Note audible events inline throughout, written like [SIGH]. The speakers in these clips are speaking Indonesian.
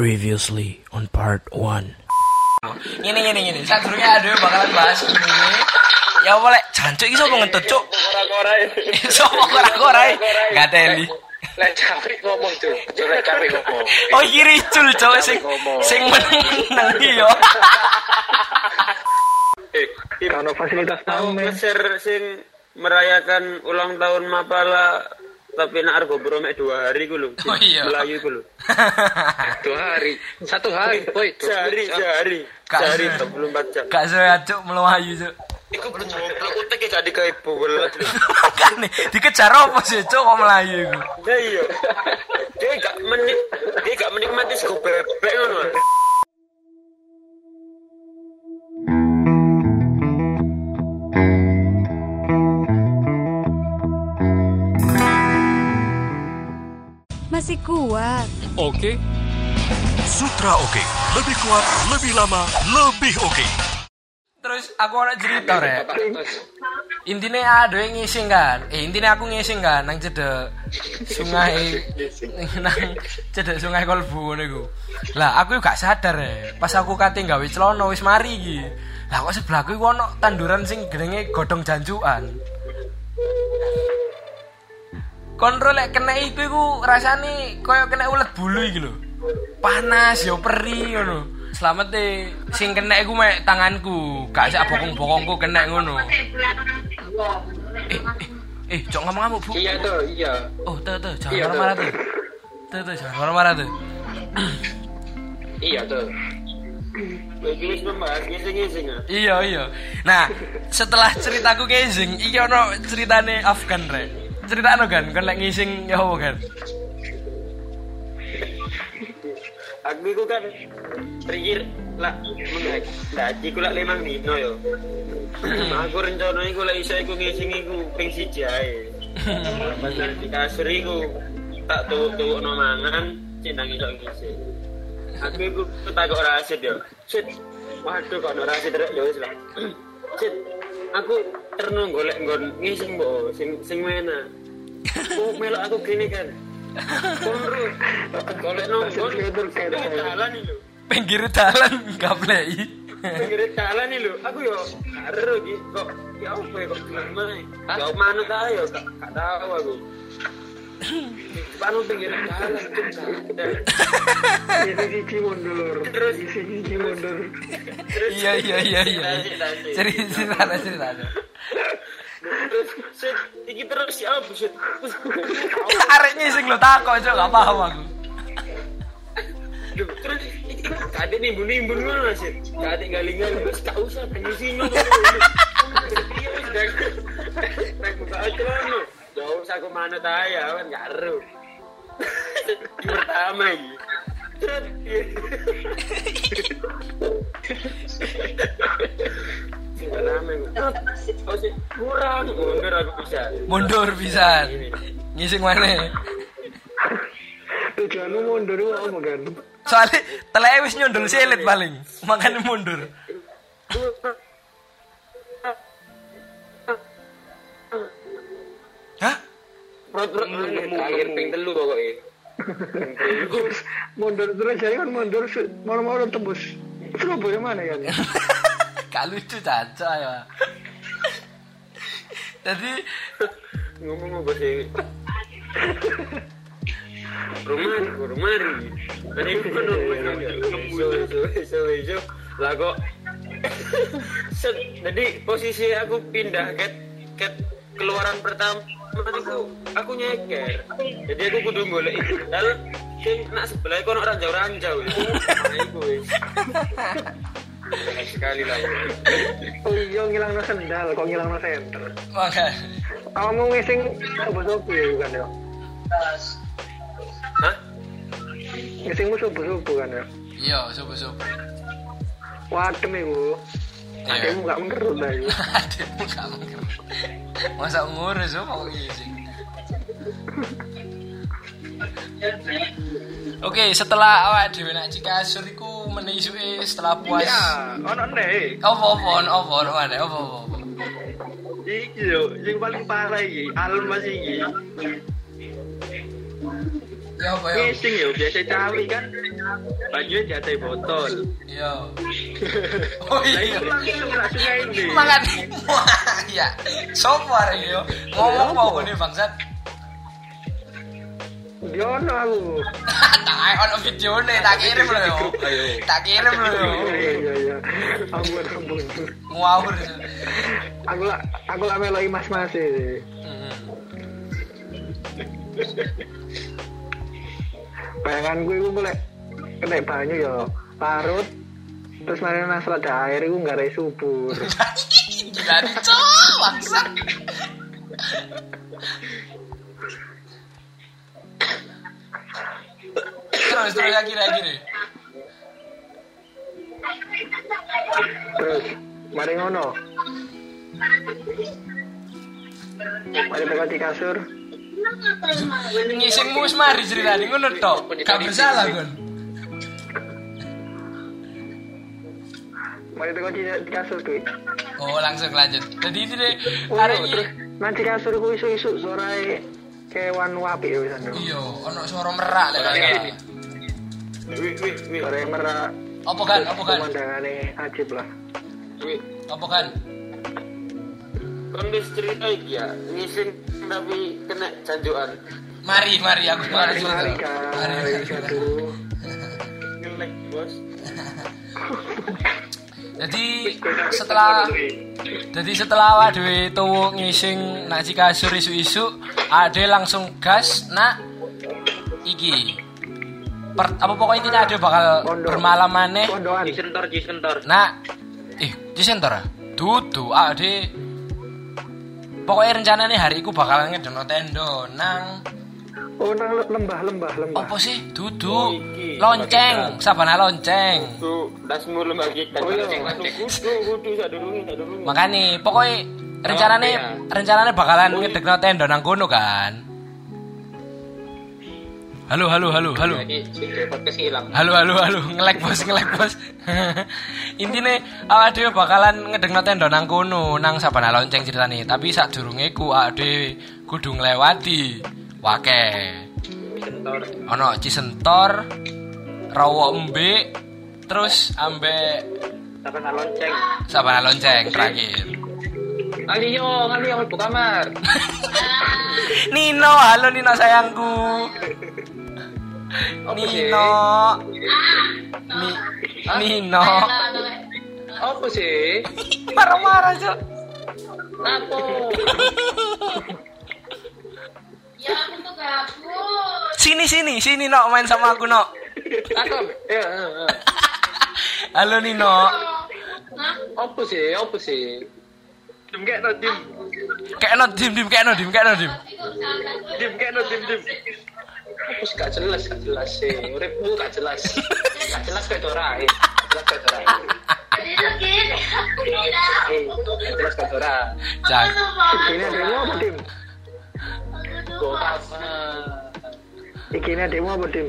Previously on part 1 Ngene ngene ngene. Sadurunge aduh bakalan bahas ini. Ya boleh jancuk iki sapa ngentut, Cuk? Kora-kora [LAUGHS] Sapa kora-kora? Gak teli. Lek capek ngomong tuh. Lek capek ngomong. Oh iki ricul, Cuk, sing sing meneng iya. [LAUGHS] Eh, Kalau fasilitas tamu nge-share sing merayakan ulang tahun Mapala tapi nak argo bromek dua hari gue lho. [LAUGHS] Oh iya. Melayu gue lho. [LAUGHS] dua hari, satu hari, boy. Sehari, sehari. Sehari se- 24 jam. Gak sehat, Cuk, melayu, Cuk. Iku goblok utek gak dikai bolet. Makane [LAUGHS] dikejar apa sih, Cuk, kok melayu iku? Ya iya. Dia gak menik dia gak menikmati sego bebek ngono. Masih kuat. Oke. Sutra oke. Lebih kuat, lebih lama, lebih oke. Terus aku ada cerita, Rek. Intinya ada yang ngising kan. Eh, intinya aku ngising kan nang cedek sungai nang cedek sungai kolbu ngono iku. Lah, aku juga gak sadar ya. Pas aku kate gawe celana wis mari iki. Lah kok sebelahku iku ono tanduran sing jenenge godhong jancukan. Kontrol lek kena iku iku rasane koyo kena ulet bulu iki lho. Panas yo perih ngono. Selamat deh, sing kena iku mek tanganku, gak sak bokong-bokongku kena ngono. Eh, eh, eh, cok ngomong-ngomong, Bu. Iya tuh, iya. Oh, tuh, tuh, jangan Iya, marah-marah tuh. tuh. Tuh, jangan marah-marah tuh. Iya tuh. Ah. Iya, iya. Nah, setelah ceritaku ngising, iki ono ceritane Afgan, Rek. Ceritane kan, kon lek ngising ya apa kan? Aku kan pikir lah menghaji haji ku lak limang dino yo. aku rencana iku lek iso iku ngising iku ping siji. Pas di kasur tak tuwuk-tuwukno mangan cek nang iso ngising. Aku iku takok Rasid yo. Sit. Waduh kok Rasid rek yo wis lah. Sit. Aku terno golek nggon ngising mbok sing sing mena. Oh melok aku gini kan. Konro. Golek nonggon. Pinggir jalan nih lho. Pinggir dalan. Pinggir jalan nih lho. Aku yo karo iki kok ya apa ya kok gimana? Ya manut ae yo gak tahu aku. Panu pinggir jalan. Isi cici mundur, Terus cici mundur. Iya, iya, iya, iya. Cerita, cerita, cerita. Terus sit iki terus ya apa sit. [LAUGHS] Arek ngising lo takok, Cok, gak paham aku. Terus iki kade nimbun-nimbun ngono lah sit. Kade galingan terus gak usah ngono. Iya buka aja ngono. Jauh aku manut ae ya kan gak ero. Pertama iki. Cet. Oh sih kurang mundur aku bisa. Mundur bisa. Ngising mana? Tujuanmu mundur itu apa kan? Soalnya teleke wis nyundul selit paling. Makanya mundur. Hah? Terakhir ping telu pokoknya. mundur terus jadi kan mundur mau-mau tembus. Surabaya mana kan? [LAUGHS] Gak lucu caca ya. Jadi ngomong apa sih? Rumah rumah. Tadi kan rumah so so so lah kok. Set, jadi posisi aku pindah ke ke keluaran pertama aku aku nyeker. Jadi aku kudu golek itu lalu sing nak sebelah kono ranjau ranjau [LAUGHS] nah iku wis sekali lah Oh iya ngilang no sendal, kok ngilang no center. makanya Kamu ngising subuh-subuh ya bukan ya? hah Ngisingmu subuh-subuh kan ya? iya subuh-subuh. Wadem iku. Iya. Ademu gak mengerut lah [LAUGHS] iku. Adikmu gak mengerti. Masa ngurus apa kok ngising? [LAUGHS] Oke, setelah awak dhewe nak Cikasur iku meneh isuke setelah puas. Ya, ono nih. Apa-apa, ono apa, ono mana, apa-apa. Iki yo, yang paling parah iki, alun masih iki. Ya apa ya? Ngising ya biasa cawi kan. Bajunya jatuh botol. Iya. [LAUGHS] Oh iya. Mangan. [LAUGHS] Iya. Sopo arek yo? Ngomong apa ngene bangsat? Diono aku. tak ae ono videone tak kirim lho yo. Tak kirim lho yo. Iya iya iya. Ampun ampun. Ngawur. Aku lah aku lah meloi mas-mas e. Heeh. Bayanganku iku golek kena banyu ya larut terus mari nang selat air iku nggak ada subur. Gila dicok bangsat. Terus terus lagi lagi nih. Terus mari ngono. Mari di kasur. Ngisingmu wis mari ceritane ngono tok. Gak bersalah, Gon. Mari di kasur kuwi. Oh, langsung lanjut. Jadi ini deh Oh, hari ini nanti kasur ku isu-isu sore kewan wapi ya wisan. iya, ono suara merak lek salah. Wih wih wih. Sore merak Apa kan? Apa kan? pemandangannya ajib lah. Wih. Apa kan? Kan cerita iki ya. Ngising tapi kena canjuan. Mari, mari aku mari. Mari cerita. Mari, mari. aduh. Ngelek bos. Jadi setelah jadi setelah waduh tuh ngising nak kasur isu-isu ade langsung gas nak iki per, apa pokoknya intinya ade bakal Pondok. bermalam Pondokan. Cisentor cisentor. nak ih di center ah dudu ade pokoknya rencananya hari iku bakal ngedono tendo nang Oh, nang lembah lembah lembah. apa sih Oh, dudu iki. lonceng sabana lonceng Tuh, dasmu lemah kita. Oh, iya. Kudu kudu sadurunge sadurunge. Makanya pokoknya rencananya ya. rencananya bakalan ngedekno tenda nang kono kan. Halo halo halo halo. Ini si podcast hilang. Halo halo halo ngelek bos ngelek bos. [LAUGHS] Intine awak dhewe bakalan ngedekno tenda nang kono nang sabana lonceng ceritane. Tapi sadurunge ku awak dhewe kudu nglewati wake. Ono Cisentor, Rawa Embe, terus ambek Sampai lonceng. sabana lonceng terakhir. Aliyo, aliyo ke kamar. [LAUGHS] Nino, halo Nino sayangku. [LAUGHS] Nino. Ni Nino. Apa sih? Marah-marah, Cok. Apa? [LAUGHS] Ya aku tuh gabut. Sini sini, sini Nok main sama aku Nok. [LAUGHS] Ya, ya, ya. Halo Nino. Apa sih? Apa sih? Dim kayak no dim. Kayak no dim dim kayak no dim kayak no dim. Dim kayak no dim dim. Apa sih gak jelas, gak jelas sih. Uripmu gak jelas. Gak jelas kayak eh. Gak jelas kayak aku. Eh, gak jelas kayak. Aku tuh banget. Ini ademu apa tim? Aku Gua banget. apa? Tim?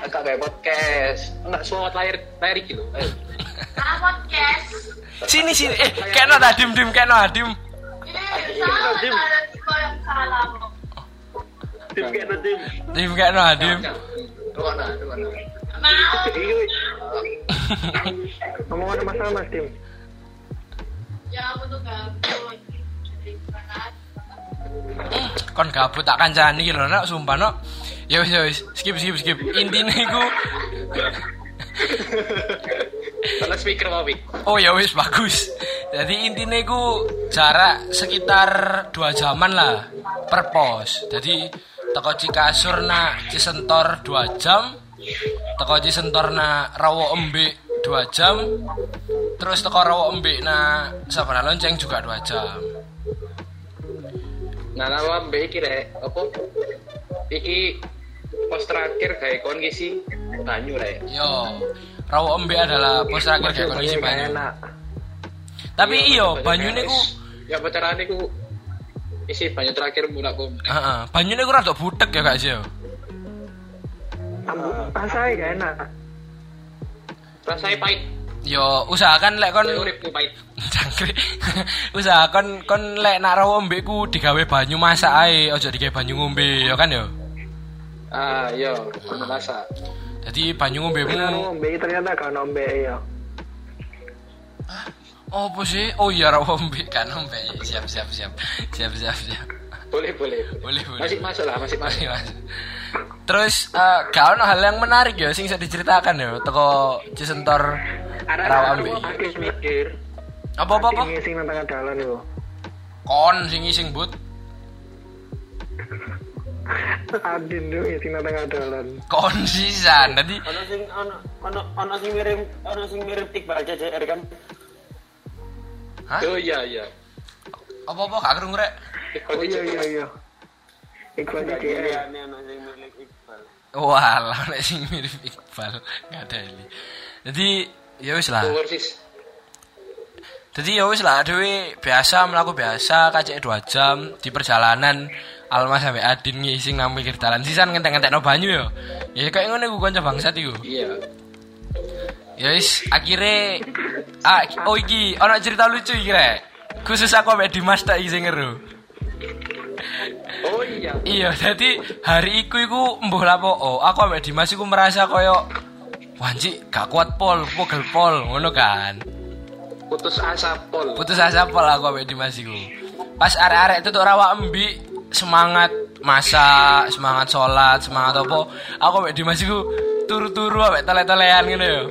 Agak kayak podcast. Enggak suara layar layar. Ah, podcast. Sini sini. Eh, kayak no dim dim kayak no dim. Ini salah cara kau yang salah. Dim kayak no dim. Dim kayak no dim. Ruana, ruana. Mau. Ngomong ada masalah mas tim. Ya aku tuh gabut. Kon gabut tak kancani lho Nok, sumpah Nok. Ya wis ya wis, skip skip skip. Intine iku Kalau speaker mau. Oh ya wis bagus. Jadi intinya ku jarak sekitar dua jaman lah per pos. Jadi teko Cikasur na Cisentor dua jam, teko Cisentor na Rawo Embe dua jam, terus teko Rawo Embe na Sabana Lonceng juga dua jam. Nah, nama mbak iki rek, apa? Iki pos terakhir kayak kon ngisi banyu rek. Yo, Rawo Embe adalah pos terakhir kayak kondisi banyu. enak. Tapi iyo banyu ku, Ya pacaran ku isi banyu terakhir mulak kom. heeh, banyu ku rada butek ya gak sih yo. Ambu, rasanya gak enak. Rasanya pahit. Yo usahakan lek kon pahit. Jangkrik. [LAUGHS] Usahakan kon lek nak rawo mbekku digawe banyu masak ae, aja digawe banyu ngombe, ya kan yo. Ah, iya, ono masak. Jadi banyu Kan ngombemu ngombe ternyata gak ngombe ya. apa sih? Oh iya ra ngombe kan ngombe. Siap siap siap. Siap siap siap. Boleh, boleh. Boleh, boleh. Masih masuk lah, masih masuk. Masih mas. Terus eh gak ono hal yang menarik ya sing bisa diceritakan ya teko Cisentor Rawambe. Apa apa apa? Ngising nang tengah dalan yo. Kon sing ising but. Adin nang tengah dalan. Kon sisan. Dadi Ono sing ono ono ono sing mirip ono sing mirip Iqbal CCR kan. Hah? Oh iya, iya. apa-apa gak krungu rek. Oh iya iya iya. Iqbal CCR. kiriane ono sing mirip Iqbal. Walah nek sing mirip Iqbal gak ada ini. Jadi ya wis lah. Jadi ya wis lah dhewe biasa melaku biasa kacek 2 jam di perjalanan Alma sampai Adin ngising nang pinggir dalan sisan ngentek-ngentekno banyu ya. Ya kayak ngono iku kanca bangsat iku. Iya. Ya wis akhire ah oh iki ana cerita lucu iki rek. Khusus aku ambek Dimas tak iki sing ngeru. Oh iya. Iya, jadi hari iku iku mbuh lapo oh, aku ambek Dimas iku merasa koyo Wanci gak kuat pol, pogel pol, ngono kan. Putus asa pol. Putus asa pol aku ambek Dimas iku. Pas arek-arek itu tuh rawa embi semangat masak, semangat sholat, semangat apa. Aku ambek Dimas turu-turu ambek tele-telean ngono ya.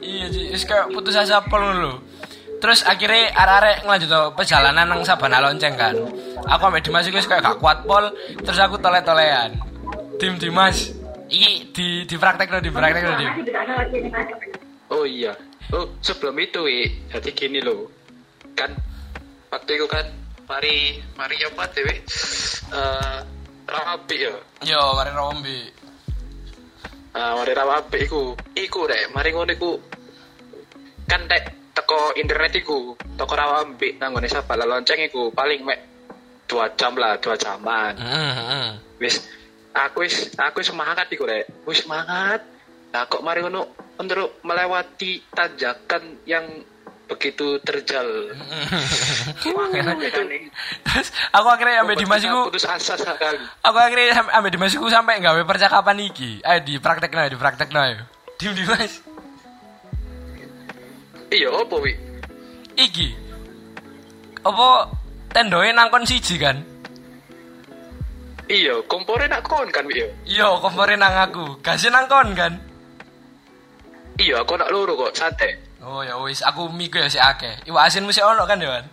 iya, wis kayak putus asa pol lho. Terus akhirnya arek-arek ngelanjut perjalanan nang Sabana Lonceng kan. Aku ambek Dimas wis kayak gak kuat pol, terus aku tole-tolean. Tim Dimas, iki di di praktek di praktek di. Oh iya. Oh, sebelum itu, wi. Jadi gini loh. Kan waktu itu kan mari mari apa dewe? Eh rapi ya. Yo, mari rombi. Ah, mari rapi iku. Iku rek, mari ngono iku. Kan dek teko internet iku, toko rawambe nang ngone sapa lonceng iku paling mek dua jam lah, dua jaman. Heeh, heeh. wis aku wis aku wis semangat iku rek wis semangat nah kok mari ngono untuk melewati tanjakan yang begitu terjal [LAUGHS] Terus aku akhirnya ambek Dimas iku putus asa sekali aku akhirnya sam- ambek Dimas iku sampai gawe percakapan iki. Ayo di praktekno, di praktekno ayo. Dim Dimas. iya opo wi Iki. Apa tendoe nangkon siji kan? iya kompore nak kon kan wi iya Iya, kompore nang aku. Gasnya nang kon kan? iya aku nak loro kok santai Oh ya wis, aku mie ya sik akeh. Iwak asin mesti ono kan ya,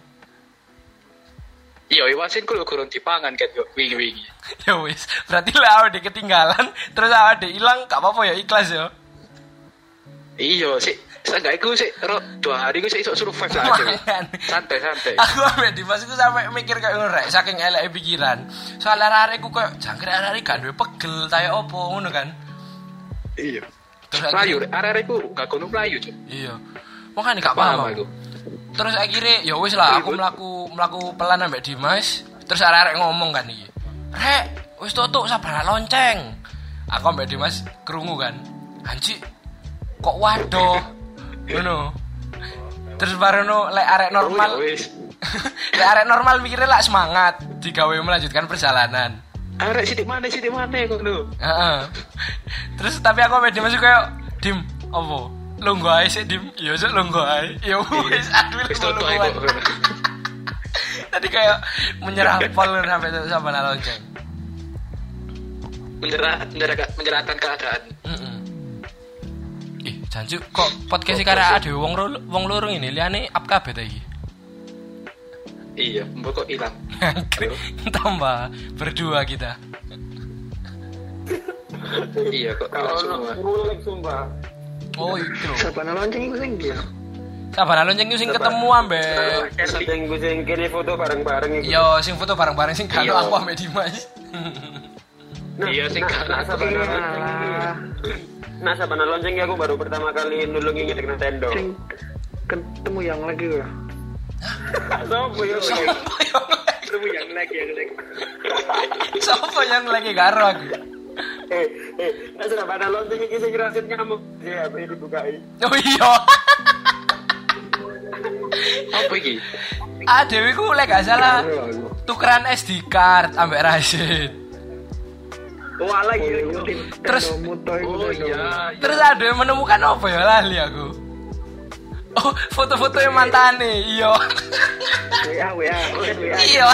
iya iwasin ku lho kurang dipangan kan yo wingi wingi [LAUGHS] ya wis, berarti lah awake ketinggalan, terus awake ilang gak apa-apa ya ikhlas ya. iya sih Seenggak iku sih ro dua hari ku sih iso survive lah santai santai [LAUGHS] Aku ambek Dimas iku sampe mikir kayak ngono rek, saking eleke pikiran. Soale arek ku koyo jangkrik arek gak duwe pegel tayo opo ngono kan. iya Terus Melayu, akhirnya- arek-arek ku gak kono melayu cuy. Iya. Makanya gak Paham aku. Terus akhirnya ya wis lah aku melaku melaku pelan ambek Dimas. Terus arek-arek ngomong kan iki. Rek, wis tutuk sabar lonceng. Aku ambek Dimas krungu kan. Anji kok waduh. [LAUGHS] Ngono. Terus baru no lek arek normal. Oh, ya wis. [LAUGHS] lek arek normal mikirnya lah semangat digawe melanjutkan perjalanan. Arek sidik mana sidik mana kono. Heeh. Terus tapi aku ambek Dimas kayak dim opo? Lungguh ae sih dim. Ya sik lungguh ae. Ya wis aduh Wis tutuk lungguhan. iku. Tadi kayak menyerah pol sampai sama lonceng. Menyerah menyerah menyerahkan keadaan. Heeh. Ih, janju kok podcast karek ada wong wong loro ini liane kabeh ta iki. Iya, mbok kok ilang. [LAUGHS] Tambah berdua kita. iya kok ilang Kalau semua. ngulik sumpah. Oh, itu. Sabana lonceng iku sing dia. Sabar lonceng itu sing ketemu ambek Sing gue sing kene foto bareng-bareng iku. Yo sing foto bareng-bareng sing karo Iya. aku ambek Dimas. Iya sing Nah, nah, sabana lonceng iki. Nah, sabana lonceng iki aku baru pertama kali nulungi ngetek Nintendo. Sing ketemu yang lagi ya. Sopo yo? Sopo yang Ketemu yang lagi yang lagi. Sopo yang lagi karo aku? Eh, eh, nah sabana lonceng iki sing rasit nyamuk. Ya, apa dibukai. Oh iya. apa iki? Ah Dewi ku lek gak salah. tukeran SD card ambek Rashid. Wah lagi. Terus- muto iku Oh iya. Terus ada yang menemukan apa ya lali aku. Oh, foto-foto yang mantane, iya. WA WA WA iya.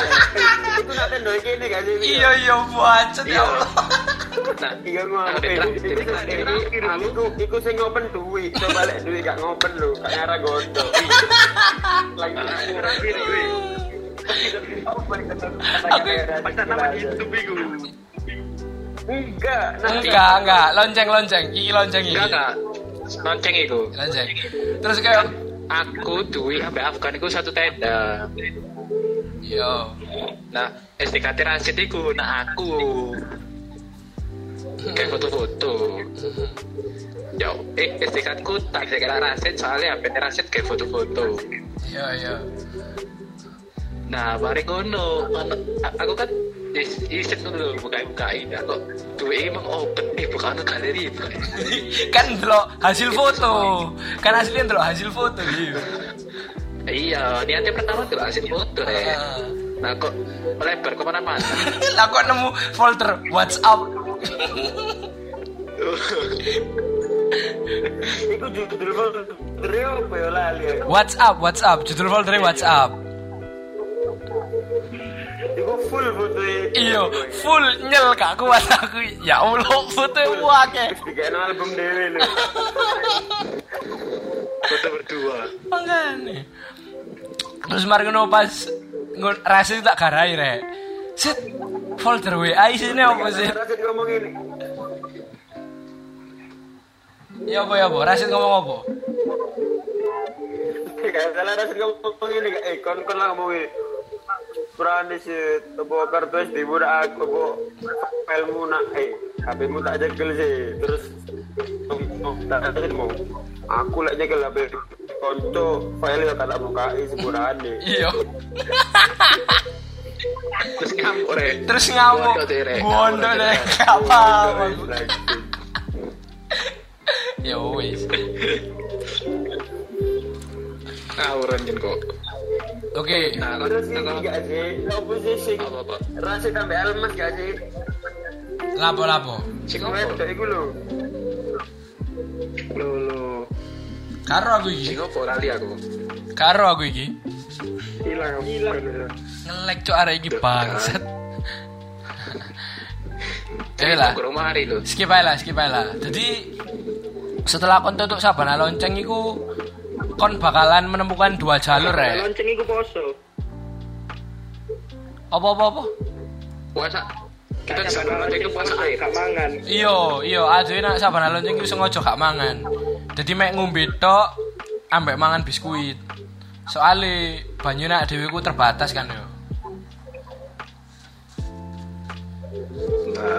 Itu nak tendo ini gak sih? Iya, iya, buacet ya Allah. Nah, Iya ngomong. Ada Iku terakhir. iku sing ngopen duit. Coba balik duit gak ngopen lho. Gak ngarah gondok. Lagi terakhir duit. pacar nama YouTube iku. Enggak, nanti Enggak, enggak, lonceng-lonceng. Iki lonceng iki. Enggak enggak. Lonceng iku. Lonceng. Terus kayak Aku duwe ambek Afgan iku satu tenda. yo. Nah, SDKT Rasid iku nah aku. Kayak foto-foto. Yo, eh SDKT ku tak bisa kira Rasid soalnya HP Rasid kayak foto-foto. Iya, iya. Nah, mari ngono. Aku kan is- iset [LAUGHS] dulu buka-bukain. Aku duwe emang open eh bukan galeri. bukan. Kan delok hasil foto. Kan aslinya delok hasil foto gitu. Iya, niatnya pertama tuh hasil foto ya. Nah, kok melebar ke mana-mana. [LAUGHS] Lah kok nemu folder WhatsApp. iku judul folder apa ya lali. WhatsApp, WhatsApp, judul foldernya WhatsApp. Iku full foto Iya, full nyel gak kuat aku. Ya Allah, foto wake. Tiga album dewe lho. foto berdua. Makane. Terus mari ngono pas rasa tak garai rek. Set folder WA isine apa sih? Rasid ngomong ini. Ya apa ya apa? Rasid ngomong apa? Gak salah Rasid ngomong ini. Eh, kon kon lah ngomong ini. Berani sih, apa kartu SD mu nak aku, apa filemu nak, eh, HP mu tak jekel sih. Terus, tak ada mau. Aku lah jekel HP konco file yang tak bukai seburane. Iya. Terus ngamuk rek. Terus ngamuk. Bondo deh. Apa? Ya wis. Ngawuran jen kok. Oke. Nah, Terus ini gak sih, apa sih sing apa apa? Rasid sampai almas gak sih? Lapo-lapo. Sing Wedok apa? iku lho. lo lo Karo aku iki. Sing apa lali aku? Karo aku iki. hilang hilang Ngelek cok arek iki bangsat. [LAUGHS] Eh lah. Ke rumah hari lho. skip aja lah, skip aja lah. Jadi setelah kon tutup sabana lonceng iku kon bakalan menemukan dua jalur ya. lonceng iku poso Apa apa apa? Puasa. Kita di sana itu puasa air. gak mangan Iya, iya, aduh nak sabana lonceng iku sengaja gak mangan. Jadi mek ngombe tok ambek mangan biskuit. Soale banyu nak dhewe ku terbatas kan yo.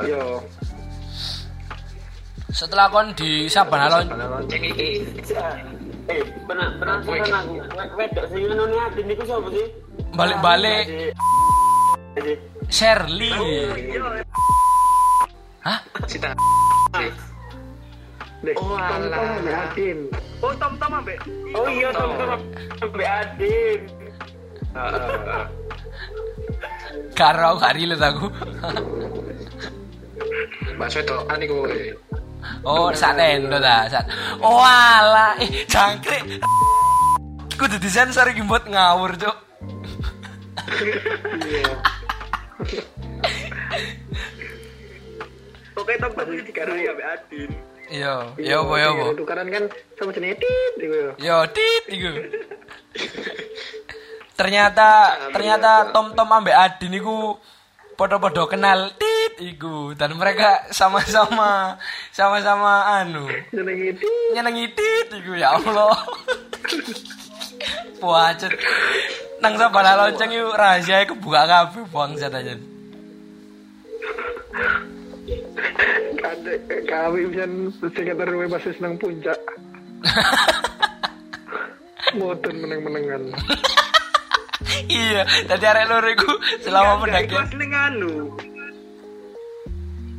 yo Setelah kon di sabana lonceng Lonceng iki. Eh, pernah pernah pernah aku wedok sing ngono ni adin niku sapa sih? balik-balik Jadi, Shirley. Hah? Cita. deh Oh, tom tom alah. ambek adin Oh iya, teman-teman sampai adin. Karo gak relate aku. Bakso itu ani ku. Oh, sak tendo ta, sak. Oh eh jangkrik. Kudu disensor iki mbot ngawur, Cuk. Oke, tom-tom iki digarani ambek adin. Iya, iya apa ya apa. tukaran kan sama jenis tit iku yo tit iku. ternyata ternyata Tom Tom ambek Adin iku podo-podo kenal tit iku dan mereka sama-sama sama-sama anu jenenge tit nyenengi tit iku ya Allah. Puacet. Nang sabana lonceng iku rahasia iku buka kabeh bangsat aja. kadek kami bisa sekitar rumah masih senang puncak [LAUGHS] motor meneng-menengan iya, tadi arek loro iku selama pendakian. Iku anu.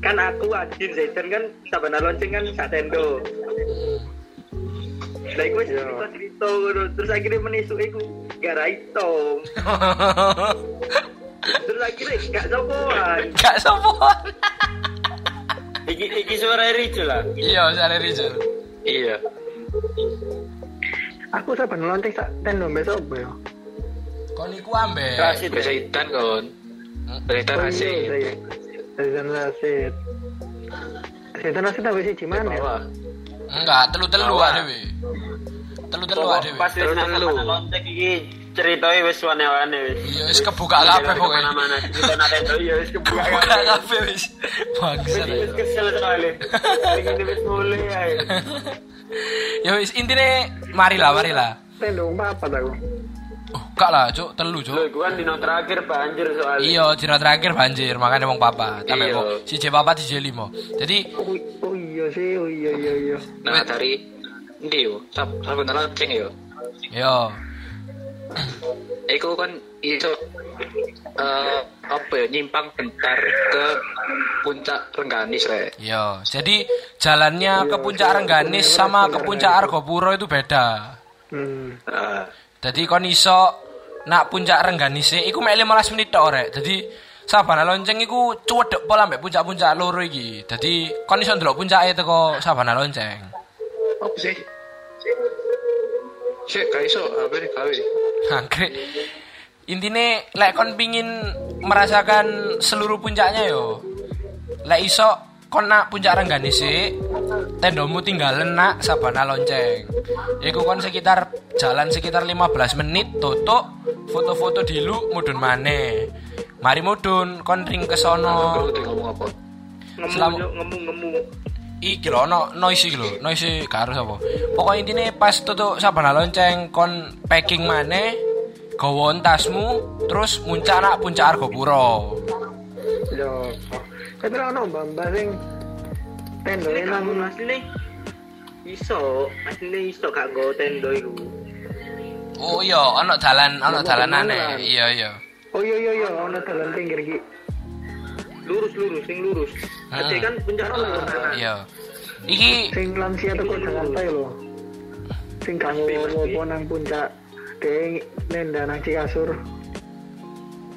Kan aku Adin Zaidan kan sabana lonceng kan sak tendo. Lah iku wis cerita ngono. terus akhirnya menisuk iku garai tom. Terus akhirnya gak sopoan. Gak sopoan. Iki iki suara Rijo lah. Iya, sare Rizal. Iya. Aku saban lonceng sak tendo besok ya? Kon iku ambek Rasid. Bisa hitan kon. Iya, iya. Setan Rasid. Setan Rasid apa sih gimana ya? Enggak telu-telu Bawah. adewe. Telu-telu Pokok adewe. Pas wis Terus nang telu. lonceng iki ceritanya wis wane-wane wis. Iya, wis kebuka kabeh pokoknya. Mana-mana cerita Nintendo ya wis kebuka Buka kabeh. wis. Bangsat. wis kesel soalnya. Ini wis mulai ae. Ya wis intine marilah, marilah. Tendo apa aku? Oh, gak lah, Cuk, telu, Lho, Cuk. iku kan dino terakhir banjir soalnya. Iya, dina terakhir banjir, makanya wong papa. Tambah Iya. wong siji papa siji limo. Jadi Oh, oh iya sih, oh iya iya iya. Nah dari Ndi yo, sab saben lonceng yo. yo Iku kan iso eh apa ya nyimpang bentar ke puncak Rengganis re. yo. Jadi jalannya ke puncak Rengganis sama ke puncak Argopuro itu beda. Hmm. Nah, Jadi kon iso nak puncak Rengganis iku mek 15 menit tok rek. Jadi Sabana lonceng iku cuwedek pola mbek puncak-puncak loro iki. Dadi kon iso ndelok puncake teko Sabana lonceng. apa sih? Sik, gak iso, nih gawe? Anggrek. Intine lek kon pingin merasakan seluruh puncaknya yo. Lek iso kon nak puncak Rengganis sik, tendomu tinggalan nak Sabana lonceng. Iku kon sekitar jalan sekitar 15 menit tutuk foto-foto dilu mudun maneh. Mari mudun kon ring ke sono. Ngemu ngemu ngemu. Iki lho ono noise iki lho, noise gak harus apa. Pokoknya intine pas tutuk Sabana lonceng kon packing maneh, gawa tasmu, terus muncak nak puncak Argopuro. Yo. Tapi lah ono mbak sing tendo Ini nang asli iso, asli iso gak nggo tendo iku. Oh iya, ono dalan, ono Lah, dalanane. Iya iya. Oh iya iya iya ono dalan pinggir iki. Lurus lurus, sing lurus. Ah. Ade kan puncak lurus. Iya. Iki Sing lansia teko Jakarta lho. Sing kamu apa nang puncak Deng nenda nang Cikasur.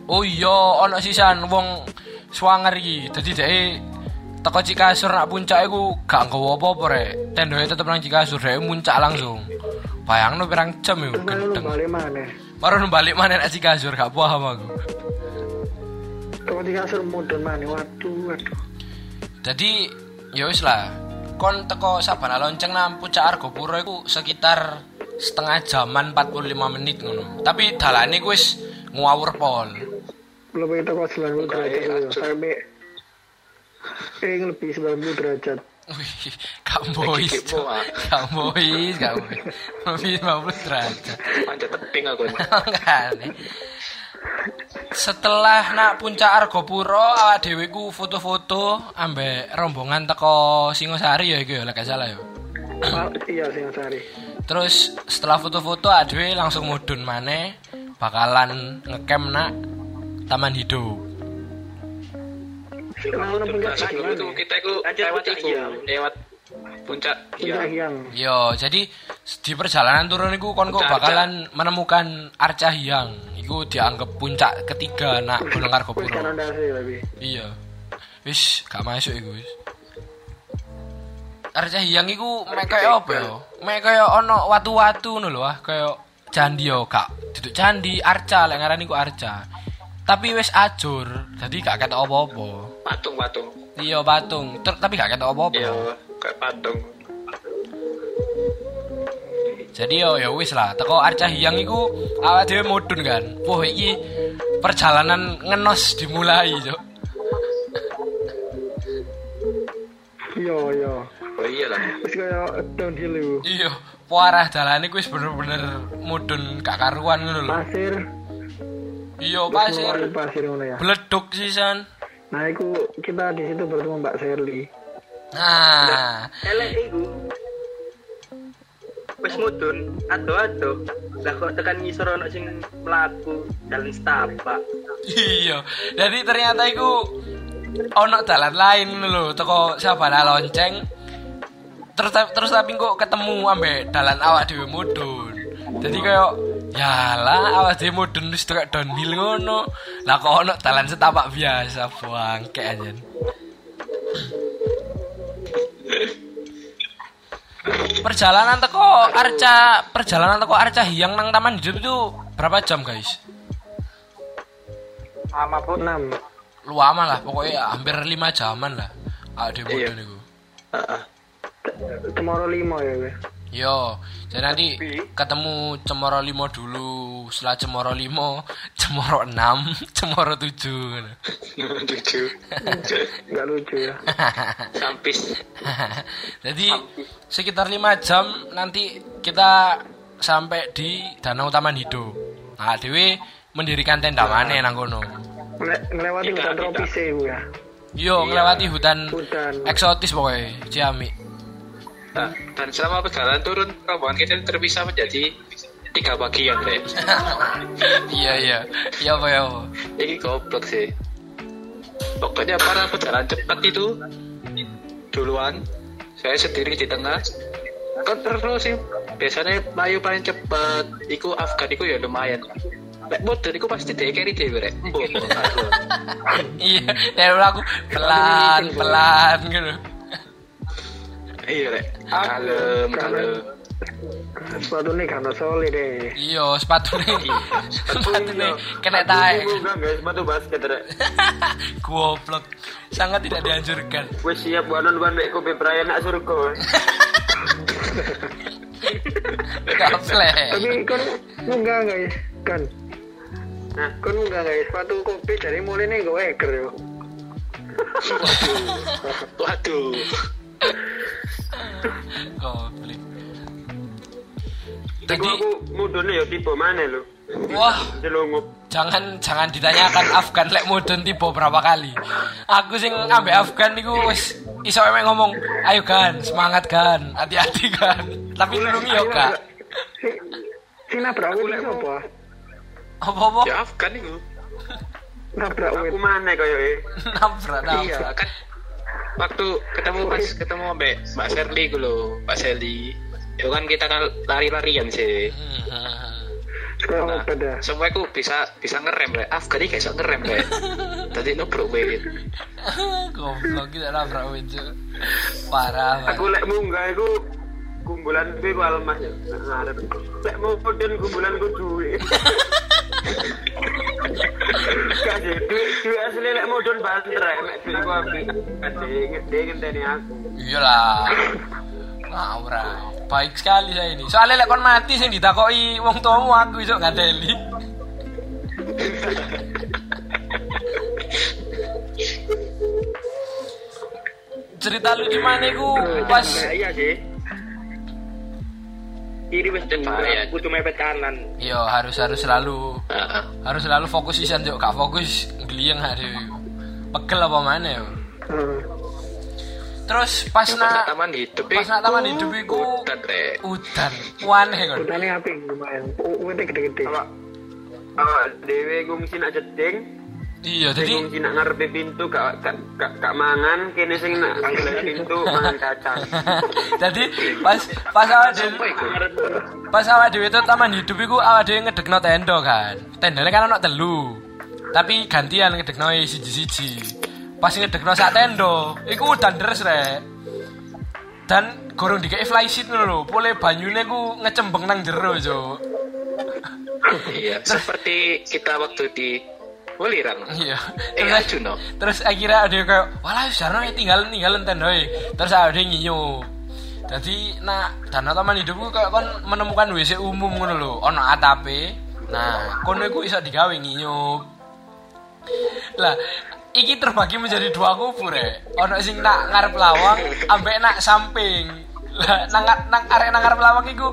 oh iya, ono sisan wong swanger iki. Dadi dhek teko Cikasur nak puncak iku gak nggawa apa-apa rek. Tendoe tetep nang Cikasur, dhek muncak langsung. Bayangno pirang jam lu gendeng. Baru balik mana nak Cikasur gak paham aku. Teko Cikasur mudun mana? Waduh waduh. Jadi ya wis lah. Kon teko Sabana lonceng nang puncak Argopuro iku sekitar setengah jaman 45 menit ngono. Tapi dalane ku wis ngawur pol. Lebih teko 90 derajat Kayak lho. acur. Sampai Ing lebih 90 derajat. Wih, gak bois. Gak bois, gak bois. Lebih 50 derajat. Panjat tebing aku. [LAUGHS] Kan. Setelah nak puncak Argopuro awak dhewe ku foto-foto ambek rombongan teko Singosari ya iku ya lek salah ya. Iya sing sari. Terus setelah foto-foto adewe langsung mudun maneh bakalan ngecamp nak Taman Hidup. Nah, sebelum itu gimana? kita itu lewat itu, lewat puncak. Hyang. Yo, jadi di perjalanan turun iku kon kok Arca. bakalan menemukan Arca Hyang. Iku dianggap puncak ketiga nak Gunung Argopuro. Iya. Wis gak masuk iku wis. Arca Hyang iku mek kaya apa yo? Mek kaya ono watu-watu ngono lho ah, kaya candi yo gak duduk candi arca lek ngarani iku arca. Tapi wis ajur, jadi gak ketok apa-apa. Patung-patung. Iya patung, Ter- tapi gak ketok apa-apa. Iya, kayak patung. Jadi yo ya wis lah, teko Arca Hyang iku awak dhewe mudun kan. Wah iki perjalanan ngenos dimulai, Cuk. Iya iya. Oh iya lah. Wis kaya downhill iku. Iya, parah dalane ku wis bener-bener mudun gak karuan ngono lho. Pasir. Iya, pasir. pasir ngono ya. Bleduk sisan. Nah, iku kita di situ bertemu Mbak Sherly. Nah, Elek iku. Wis mudun, ado-ado. Lah kok tekan ngisor ono sing mlaku dalan setapak. iya. Jadi ternyata iku ono dalan lain lho, teko Sabana Lonceng. Terus terus tapi kok ketemu ambek dalan awak dhewe mudun. Jadi kayak Yalah, awas dhewe mudun wis tekek downhill ngono. Lah kok ono dalan setapak biasa bangke anjen. Perjalanan teko Arca, perjalanan teko Arca Hyang nang Taman Hidup itu berapa jam, guys? Sama pun enam. Lu lama lah, pokoknya hampir 5 jaman lah. Ade Iya. mudun iku. Heeh. Cemoro limo ya gue. Yo, jadi nanti ketemu Cemoro Limo dulu, setelah Cemoro Limo, Cemoro 6, [LAUGHS] Cemoro 7 ngono. Lucu. Nggak lucu ya. [LAUGHS] Sampis. Jadi sekitar 5 jam nanti kita sampai di Danau Taman Hidup. Nah, Dewi mendirikan tenda mana nang kono. Ngele- Ngelewati hutan tropis ya gue ya. Yo, ngelewati hutan Hutan. eksotis pokoknya, Ciami. Nah, dan selama perjalanan turun, rombongan kita terpisah menjadi tiga bagian, Rek. [LAUGHS] iya, iya. Iya apa ya apa. Ini goblok sih. Pokoknya para pejalan cepat itu duluan, saya sendiri di tengah. Kan terus sih, biasanya Melayu paling cepat, iku Afgan iku ya lumayan. Lek modern iku pasti dia carry dhewe rek. Mbok mbok [LAUGHS] karo. Iya, ya udah aku pelan, pelan gitu. Iya rek. Kalem, kalem. Sepatu nih kan solid deh. Iya, sepatu nih. sepatu nih kena enggak guys, sepatu basket rek. [LAUGHS] Goblok. Sangat tidak dianjurkan. Gue siap buat nonton mek kopi perayaan nak surga. Gaple. Tapi kan enggak guys kan. Nah. Kan enggak guys sepatu kopi dari mulai nih gue eker yo. Waduh. [LAUGHS] Goblok. Jadi, aku mudune ya tipe mana lu? wah, Jelungup. jangan jangan ditanyakan Afgan lek mudun tiba berapa kali. Aku sing ambek Afgan niku wis iso emek ngomong, "Ayo Gan, semangat Gan, hati-hati Gan." Tapi nulungi yo Kak. Si si nabrak itu apa? Apa-apa? Ya Afgan iku. Nabrak. Aku mana kaya eh? Nabrak Iya nabrak. kan waktu ketemu pas ketemu Mbak Mbak Sherly gue loh Mbak Sherly itu kan kita kan lari-larian sih nah, semua aku bisa bisa ngerem rek Afgan ini kayak ngerem rek tadi [LAUGHS] nubruk wait Goblok kita nabrak wit. Cuk. Parah Aku lek munggah iku kumpulan kuwi ku almas ya. Ngarep. Lek mudun kumpulan ku duit. [LAUGHS] Duit duit asli lek mudun banter mek duit ku. Kasih ngede ngenteni aku. Iyalah. Ngawur. Baik sekali saya ini. Soalnya lek kon mati sing ditakoki wong tuamu aku iso ngadeli. Cerita lu di mana iku pas Iya sih. Kiri wis Bahaya. kudu mepet kanan. Yo harus harus selalu Heeh. harus selalu fokus isan yo gak fokus gliyeng hari pegel apa mana yo. Hmm. Terus pas nak taman hidup pas nak taman hidup iku udan rek udan waneh kon. Hutannya api lumayan. U- Witnya gede-gede. Awak awak dhewe ngungsi nak jeding, Iya sing jadi ngungsi nak ngarepe pintu gak gak gak, gak mangan, kene sing nak pintu [LAUGHS] mangan kacang. [LAUGHS] jadi pas pas awak dhewe pas awak dhewe itu taman hidup iku awak dhewe ngedekno tenda kan. Tendane kan ono telu. Tapi gantian ngedekno siji-siji. Pas ngedekno sak tenda, iku udan deres rek. Dan gorong dikei flysheet ngono lho, pole banyune ku ngecembeng nang jero, Cuk. iya seperti kita waktu di Welirang Iya. eh Terus, Arjuna terus akhirnya ada yang kayak, walah jarno tinggal tinggalan tenda Terus ada yang nyinyuk. Jadi nah danau taman hidupku kayak kon menemukan WC umum ngono lho, ono atape. Nah, kono iku iso digawe nyinyuk. Lah, iki terbagi menjadi dua kubu rek. Ono sing nak ngarep lawang, ambek nak samping. Lah, nang nang arek nang ngarep lawang iku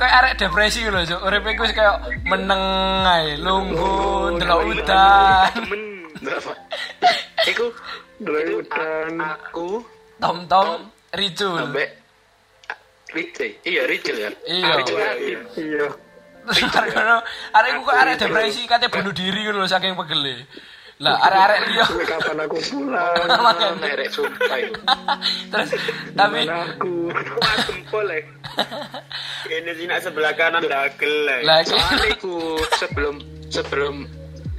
kayak arek depresi lho, Cuk. Uripe iku wis kayak meneng ae, lungguh, ndelok udan. [LAUGHS] Iku hutan. a- aku Tom-tom ricul. sampai Rachel, iya Rachel ya. Iya. Rachel Yatin. Iya. Terus arek kono, arek iku kok arek depresi katanya bunuh diri ngono lho saking pegele. Lah arek-arek liya Sampai kapan aku pulang? [LAUGHS] Oh, Nerek sumpah itu. Terus tapi Mana aku? [LAUGHS] Ini sih nak sebelah kanan dagel lah. Soalnya iku sebelum sebelum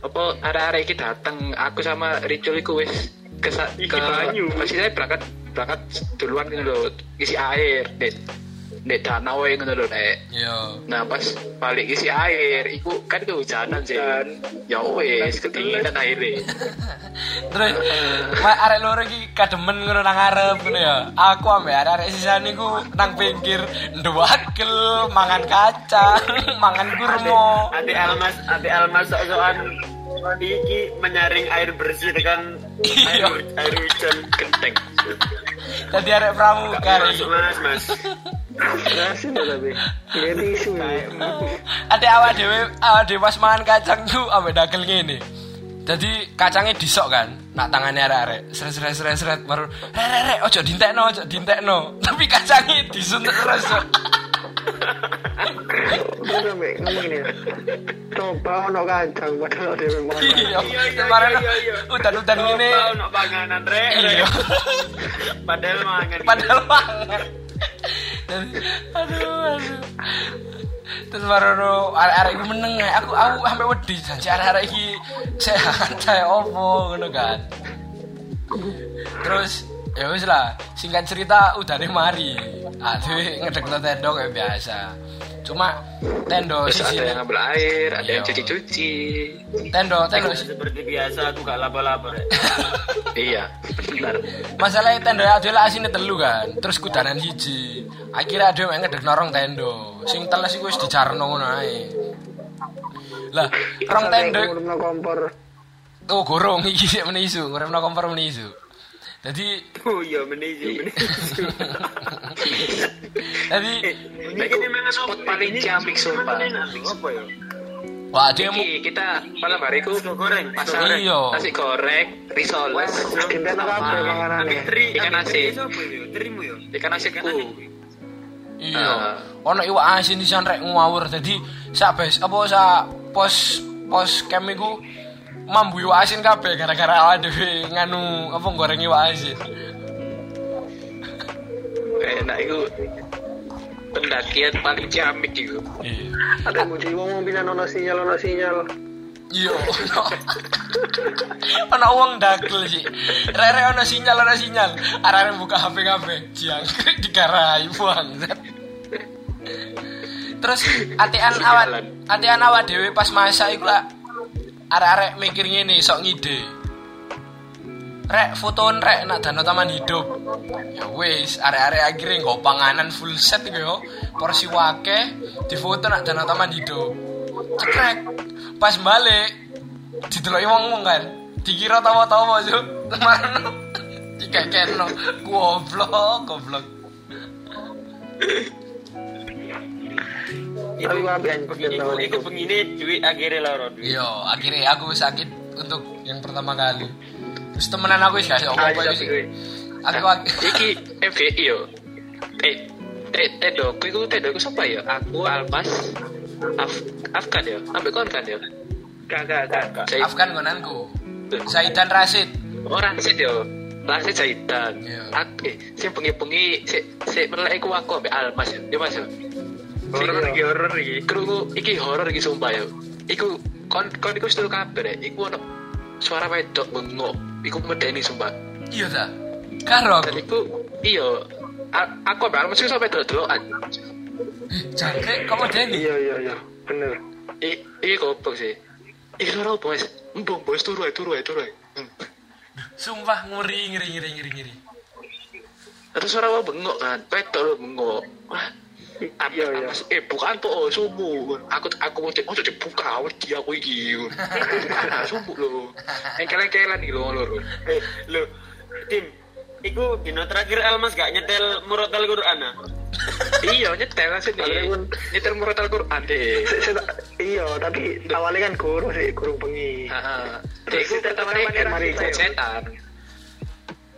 apa arek-arek iki datang, aku sama Ricul iku wis ke ke banyu. berangkat berangkat duluan gitu loh isi air dek dek danau yang gitu loh dek yo. nah pas balik isi air iku kan kehujanan sih ya wes ketinggian airnya [LAUGHS] Terus mak arek loro iki kademen ngono nang arep ngono ya. Aku ambek arek-arek sisane ku nang pinggir ndwagel, mangan kacang, [LAUGHS] mangan kurma. Adik Almas, adik Almas sok-sokan iki menyaring air bersih dengan air, Iya. air hujan genteng Dadi arek pramuka Masuk mas, mas. Rasin ya tapi. Tisu ya. Ade awak dhewe awak dhewe pas mangan kacang ku ambek dagel ngene. Jadi kacangnya disok kan, nak tangannya arek-arek, seret seret seret seret baru rek rek ojo dintekno ojo dintekno. [LAUGHS] Tapi kacangnya disuntik terus. Terus sampe ngomong ini ya. Coba ono kacang padahal dia memang. Iya, kemarin udan-udan ngene. Coba ono panganan rek. Iya. Padahal mangan. Padahal banget. Dan, aduh, aduh. Terus baru arek-arek iki meneng. Aku aku sampe wedi janji arek-arek iki sehat kayak opo kan. Terus ya wis lah, singkat cerita udane mari. Aduh ngedekno tendo kayak biasa. Cuma tendo terus sisi ada yang ngambil air ada yang Iya. cuci-cuci tendo tendo Seperti biasa aku gak laba-laba rek. [LAUGHS] iya benar Masalahnya tendo ya adalah asine telu kan. Terus kudanan hiji. Akhirnya ada yang ngedek norong tendo. Sing teles iku wis dicarno ngono ae. Lah, rong tendo kompor. oh gorong [LAUGHS] iki sik meneh isu, nguremno kompor meneh isu. Jadi Oh iya menisi, menisi. [LAUGHS] jadi Ini kini mangan spot apa? paling ciamik, sumpah. mangan Apa ya? wah dia mau Iki kita malam hari ku Nasi goreng, goreng. Iya. nasi goreng risoles Dinten kabeh panganane. Tri, Ikan ambek tri asin. apa ya? Trimu ya? ikan asinku iya. Ah. Ono iwak asin di sana rek ngawur. Jadi sak bes apa sak pos pos kem iku mambu iwak asin kabeh gara-gara awake dhewe nganu apa goreng iwak asin. enak itu pendakian paling ciamik itu Iya. Ada muji wong mau pindah ono sinyal ono sinyal. Iya. Ono uang dagel sih. Rere ono sinyal ono sinyal. Arare buka HP kabeh. Jiang [LAUGHS] digarai buang. Terus atian awak atian awak dhewe pas masak iku lah arek-arek mikir ngene sok ngide. Rek fotoon rek nak dano taman hidup. Ya wis, arek-arek akhirnya nggo panganan full set iku yo. Porsi wake difoto nak dano taman hidup. Cekrek. Pas balik dideloki wong-wong kan. Dikira tawa-tawa yo. Marno. [LAUGHS] Dikekeno. Goblok, goblok. Anjir. iku begini duit akhirnya loro duit. Yo, akhirnya aku sakit untuk yang pertama kali. Terus temenan aku wis gak apa-apa Ayo, sih. Aku aku iki FGI yo eh eh tedo aku itu tedo aku siapa ya aku Almas Af Afkan ya ambil kon kan ya Kagak, kagak. Zaid Afgan ngonanku. Zaidan Rasid. orang sih yo Lasit Zaidan Iya. Ak- eh si pengi-pengi si si melek iku aku ambil Almas ya dia mas ya Horor iki, horor iki. Krungu iki horor iki sumpah yo. Iku kon kon iku setel kabar ya. Iku ono suara wedok bengok. Iku medeni sumpah. Iya ta. Karo Dan aku. iku iya aku ambek mesti sampe delok-delokan. Jangkrik kamu Denny. Iya iya iya. Bener. I iki goblok sih. Iki suara apa wis? Mbong bos turu ae turu ae turu ae. Hmm. Sumpah ngeri ngeri ngeri ngeri ngeri. Terus suara apa bengok kan? Wedok lho bengok. Wah. Iya, iya. eh bukan tuh oh, subuh aku aku mau cek mau cek buka wedi aku iki bukan subuh lho engkel-engkelan iki lho lho Eh, lo, tim, iku dino terakhir Almas gak nyetel murotal Quran ah? iya nyetel sih nyetel murat Al-Quran deh [LAUGHS] Iya, tapi awalnya kan guru sih, guru bengi. Heeh. Terus pertama kali mari setan.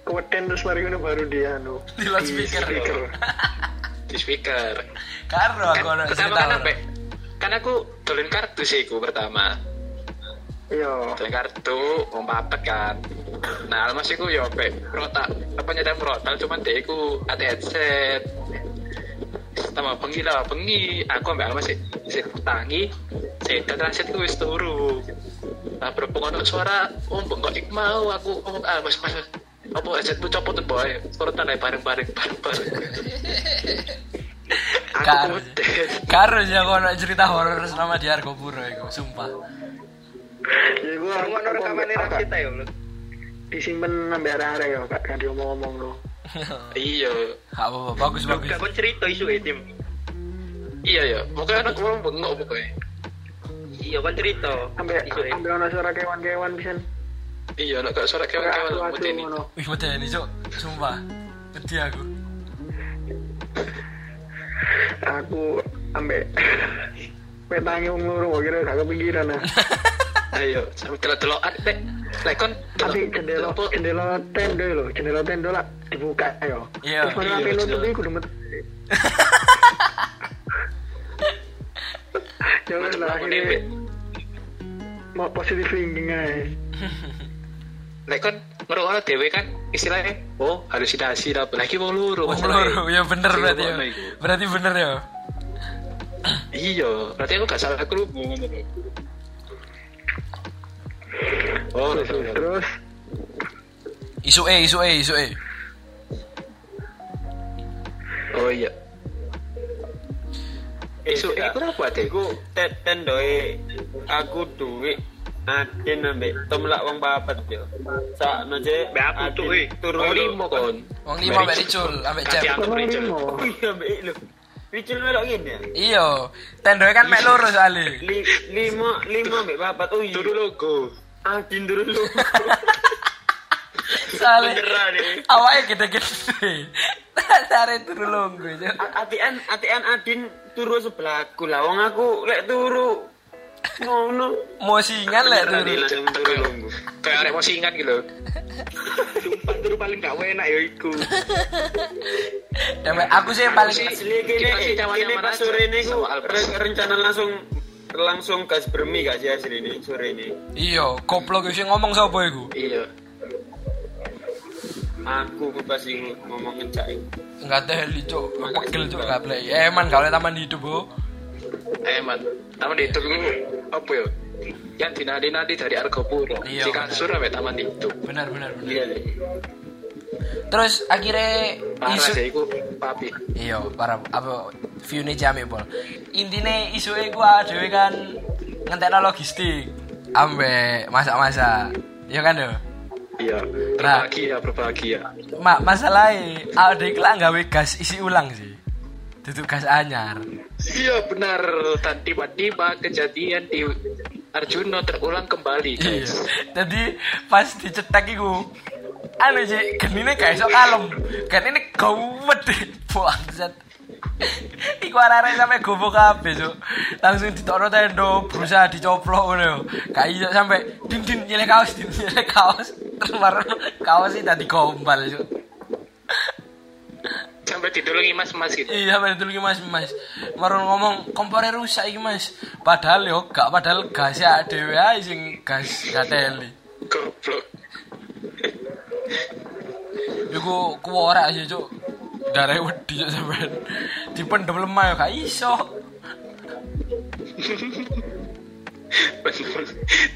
Kemudian terus mari baru dia anu. Di loudspeaker. [LAUGHS] speaker. di speaker. Karo aku Kan, pertama kan sampai kan aku dolen kartu sih aku pertama. Iya. Dolen kartu papat kan. Nah, almas iku yo pe protal apa nyetel protal cuman dia iku ada headset. tambah bengi lah bengi aku ambek Almas sih sih tangi saya transit ku wis turu nah berhubung ono suara om bengkok ik mau aku ngomong Almas mas apa headsetmu copot tuh boy suara tanda bareng bareng bareng bareng [LAUGHS] aku Karo. Karo ya kono cerita horor selama di Argopuro iku, sumpah. Ya gua Kamu ono rekaman ini apa- kita ya, Bro? disimpen sampai arah-arah ya, Kak. Kan diomong-omong lo. [LAUGHS] iya Gak apa-apa, bagus bagus. Gak kon cerita isu ya, Tim. iya ya pokoknya anak orang bengok pokoknya Iya, kon cerita. Sampai Isu ya. sampai ono suara kewan-kewan bisa. Iya anak gak suara Kayak kewan-kewan ini. Wih, medeni, Cuk. Sumpah. Wedi aku. Aku sampai petangi wong loro kira gak kepikiran ah. [LAUGHS] ayo sampai delok-delokan nek nek kon Tapi jendela jendela tenda lho, jendela tenda lah dibuka ya. Iya, Terus mana iya, jelas. iku udah met. Jangan lah akhirnya mau positive thinking aja. [LAUGHS] nek kon ngerokok dhewe kan istilahnya oh halusinasi lah lagi wong loro Wong masalahnya. loro, ya bener Sing berarti ya. Berarti bener ya. iya berarti aku gak salah lho. oh Terus, terus terus Isu E, isu E, isu E. oh iya Eh, isu Kak. iku apa deh Iku te- tendoe aku duit Adin ambek tomlak wong papat yo. Sakno je Mbak aku tuh turu wong lho. limo kon Wong lima mbak Ricul, ambek Jam. limo. Ambek lho. Wicil melok ngene ya. Iya, tendoe kan mek loro soalnya. Li, lima lima ambek papat. Oh iya. turu logo Adin turu Beneran [LAUGHS] nih. awalnya gede-gede. Tarik turu. Cuk. Atian atian Adin turu sebelahku lah. Wong aku lek turu ngono. Turu. langsung turu lungguh. kayak arek mosingan gitu [LAUGHS] sumpah turu paling gak enak ya iku Dan aku sih yang paling Asli sih nyaman-nyaman kene pas sore ini ku rencana langsung langsung gas bermi gak sih asli ini sore ini. iya, goblok sih ngomong sapa iku? iya Aku ku pas iku ngomong ngecak. Enggak teli, Cuk. Pegel, Cuk, gak play. Eman gak oleh taman hidup, Bu. Eh man taman itu apa ya? Yang dinadi-nadi dari Argopuro Iya, si kasur sampai taman itu Benar, benar, benar. Iya deh. Terus akhirnya parah isu sih iku papi. Iya para apa view ini jame pol intinya isu iku dhewe kan ngentekno logistik. Ambe masak-masak. Ya kan yo iya Nah. berbahagia berbahagia. Ma masalahnya ada iklan gawe gas isi ulang sih gas anyar iya benar dan tiba-tiba kejadian di Arjuno terulang kembali iya guys jadi pas dicetak iku anu sih genine gak iso kalem kan ini gawet [LAUGHS] bangsat Iku arek sampe gobo kabeh, Cuk. Langsung ditokno tendo, berusaha dicoplok ngono yo. Gak iso sampe din din nyelek kaos, din [LAUGHS] nyelek kaos. Terus kaos sih tadi gombal, Cuk. Sampai didolongi mas-mas gitu Iya, sampe dulu Mas, Mas. Baru ngomong kompornya rusak iki, Mas. Padahal yo gak padahal gas ya dhewe ae sing gas gateli. goblok Iku kuwara sih, Cuk. Darah wedi Cuk, sampean. Dipendem lemah yo gak iso. bener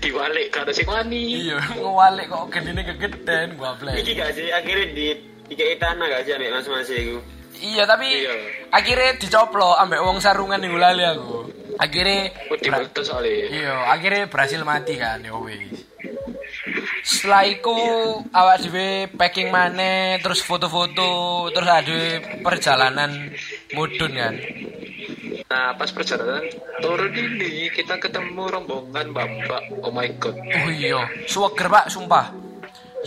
diwalik kata si wani Iya, [LAUGHS] ngewalik kok genine kegeden gua play. Iki gak sih akhirnya di dikai tanah gak sih ambek mas-mas iku. Iya tapi Iya. akhirnya dicoplok ambek wong sarungan ning lali aku. Akhirnya iya akhirnya berhasil mati kan ya wis. Setelah itu awak dhewe packing maneh terus foto-foto terus ada perjalanan mudun kan. Nah, pas perjalanan turun ini kita ketemu rombongan bapak. Oh my god. Oh iya, swager Pak, sumpah.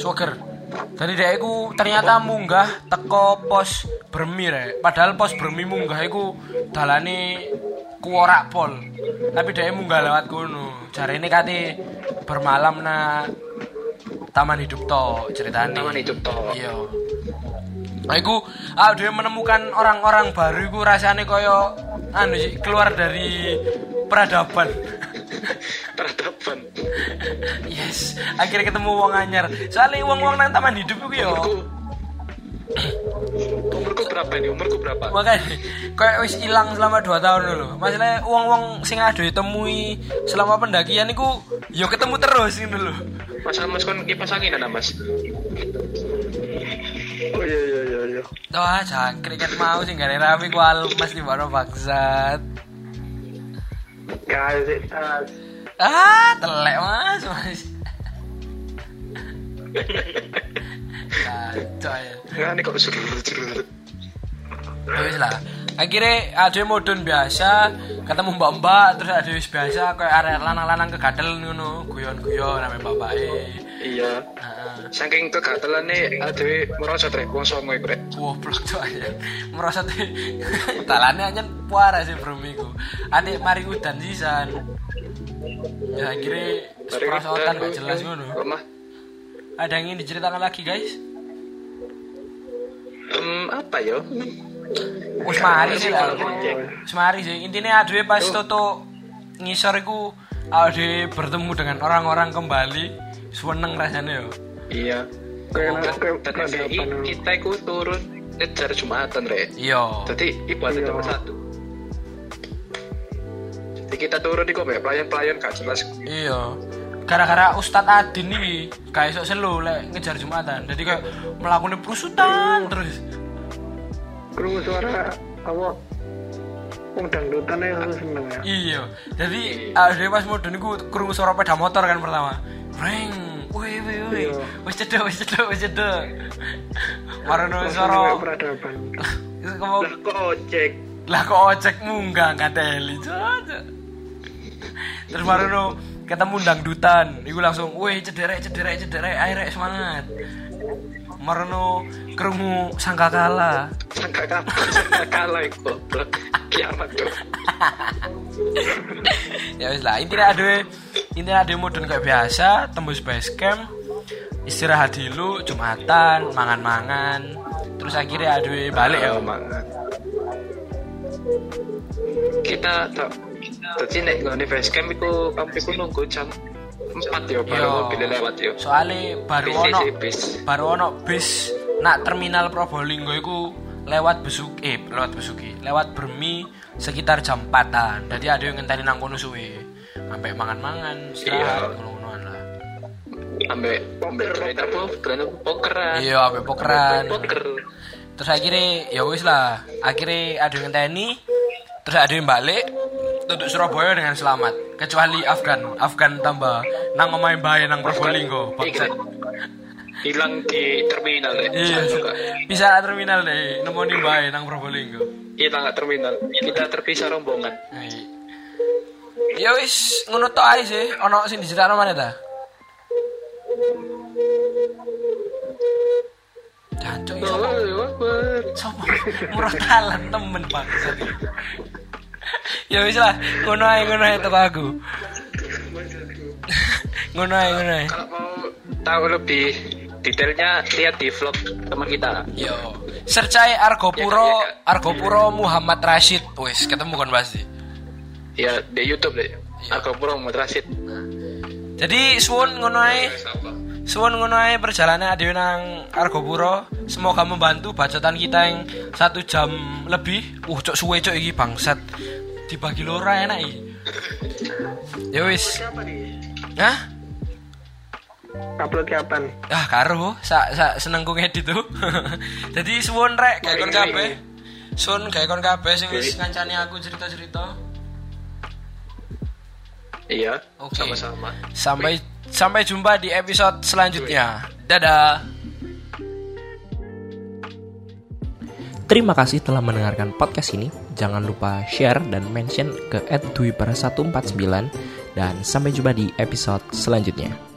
Swager. Dari dia iku ternyata munggah teko pos Bermi rek. Padahal pos Bermi munggah iku dalane kuorak pol. Tapi dia munggah lewat kono. Jarene kate bermalam na Taman Hidup to ceritane. Taman Hidup toh. Iya. Nah, iku ah dia menemukan orang-orang baru iku rasane koyo anu keluar dari peradaban. [LAUGHS] [LAUGHS] Peradaban. Yes, akhirnya ketemu wong anyar. Soalnya wong-wong nang taman hidup iku yo. Umurku. Umurku berapa apa ini umurku berapa makanya kayak wis hilang selama 2 tahun dulu masalahnya uang-uang sing ada ditemui selama pendakian itu yo ketemu terus gitu loh mas mas kon kipas anginan ah, mas Oh iya iya iya iya. Tuh aja kriket mau sih gak ada rapi ku almas di mana bangsat It has. ah telek mas. Mas. Kacau ya nggak nih kok seru seru Ya wis lah. Akhirnya ada modun biasa ketemu mbak mbak terus ada biasa kayak area lanang-lanang kegadel ngono guyon-guyon namanya bapak iya saking kegatelan nih ada merosot rek wong songo iku rek Goblok tuh aja. Merasa tuh [LAUGHS] talane aja puara sih bro miku. Adik mari udan sisan. Ya akhirnya perosotan gak jelas ngono. Lemah. Ada yang ingin diceritakan lagi guys? Hmm, apa yo? Wis mari sih lah. Project. Wis mari sih. Intinya aduh pas toto ngisor iku ade bertemu dengan orang-orang kembali. Seneng rasanya yo. Iya. Peradaban. kita iku turun ngejar Jumatan rek. Iya. Jadi ibu ada Iya. satu. Jadi kita turun di kayak pelayan-pelayan gak jelas. Iya. Gara-gara Ustadz Adin nih kayak sok selo lek ngejar Jumatan. Jadi kayak melakukan perusutan terus. Kerungu suara apa? Wong dangdutan ya seneng ya. Iya. Jadi ada pas modern iku krungu suara sepeda motor kan pertama. Reng. Woi woi woi. Iya. Wis cedek wis cedek wis cedek. Marono suara kayak peradaban. Lah kok ojek? lah kok ojek munggah ngateli cocok. Terus marono ketemu dangdutan. Iku langsung, woi cederek cederek cederek ayo rek semangat. Marono krungu sangkakala. Sangka kalah, sangka kalah iku goblok. Kiamat tuh. ya wis lah intinya ada intinya ada modern kayak biasa tembus base camp istirahat dulu jumatan mangan-mangan terus akhirnya ada balik ya mangan. Kita tak Jadi nek nggone base camp iku kamu iku nunggu jam 4 yo baru Yo. mobil lewat yo. soalnya baru Bis ono bis. baru ono bis nak terminal Probolinggo iku lewat besuk eh lewat besuki lewat bermi sekitar jam 4an jadi ada yang ngenteni nang kono suwe sampai mangan-mangan istirahat Iya. ngono-ngonoan lah Ambek ambek kereta apa? Kereta pokeran. iya sampai pokeran Poker. terus akhirnya ya wis lah akhirnya ada yang ngenteni terus ada yang balik untuk Surabaya dengan selamat. Kecuali Afgan. Afgan tambah nang omahe bae nang Probolinggo bangsat. Hilang di terminal deh. iya bisa terminal deh nemoni bae nang Probolinggo. Hilang nggak terminal. Kita terpisah rombongan. Hai. ya wis ngono tok ae sih. Ono sing diceritakno mana ta Iso Allahu Akbar. Sopo murah temen ya wis lah, ngono ae ngono ae teko aku. ngono ae ngono ae. Kalau mau tahu lebih detailnya lihat di vlog teman kita. Yo, search ae Argopuro, Argopuro Muhammad Rashid. Wis ketemu kan pasti. Ya di YouTube deh. Aku pura mau transit. Jadi suwun ngono ae. Suwun ngono ae perjalanan adewe nang Argopuro. Semoga membantu bacotan kita yang satu jam lebih. Uh, cok suwe cok iki bangsat. Dibagi lora enak iki. Ya wis. Hah? Upload kapan? Ah, karo, sak sak senengku ngedit tuh. [LAUGHS] Jadi suwun rek gawe kon kabeh. Sun gawe kon kabeh sing wis ngancani aku cerita-cerita. Iya. Oke. Sama-sama. Sampai sampai jumpa di episode selanjutnya. Dadah. Terima kasih telah mendengarkan podcast ini. Jangan lupa share dan mention ke @dwipera149 dan sampai jumpa di episode selanjutnya.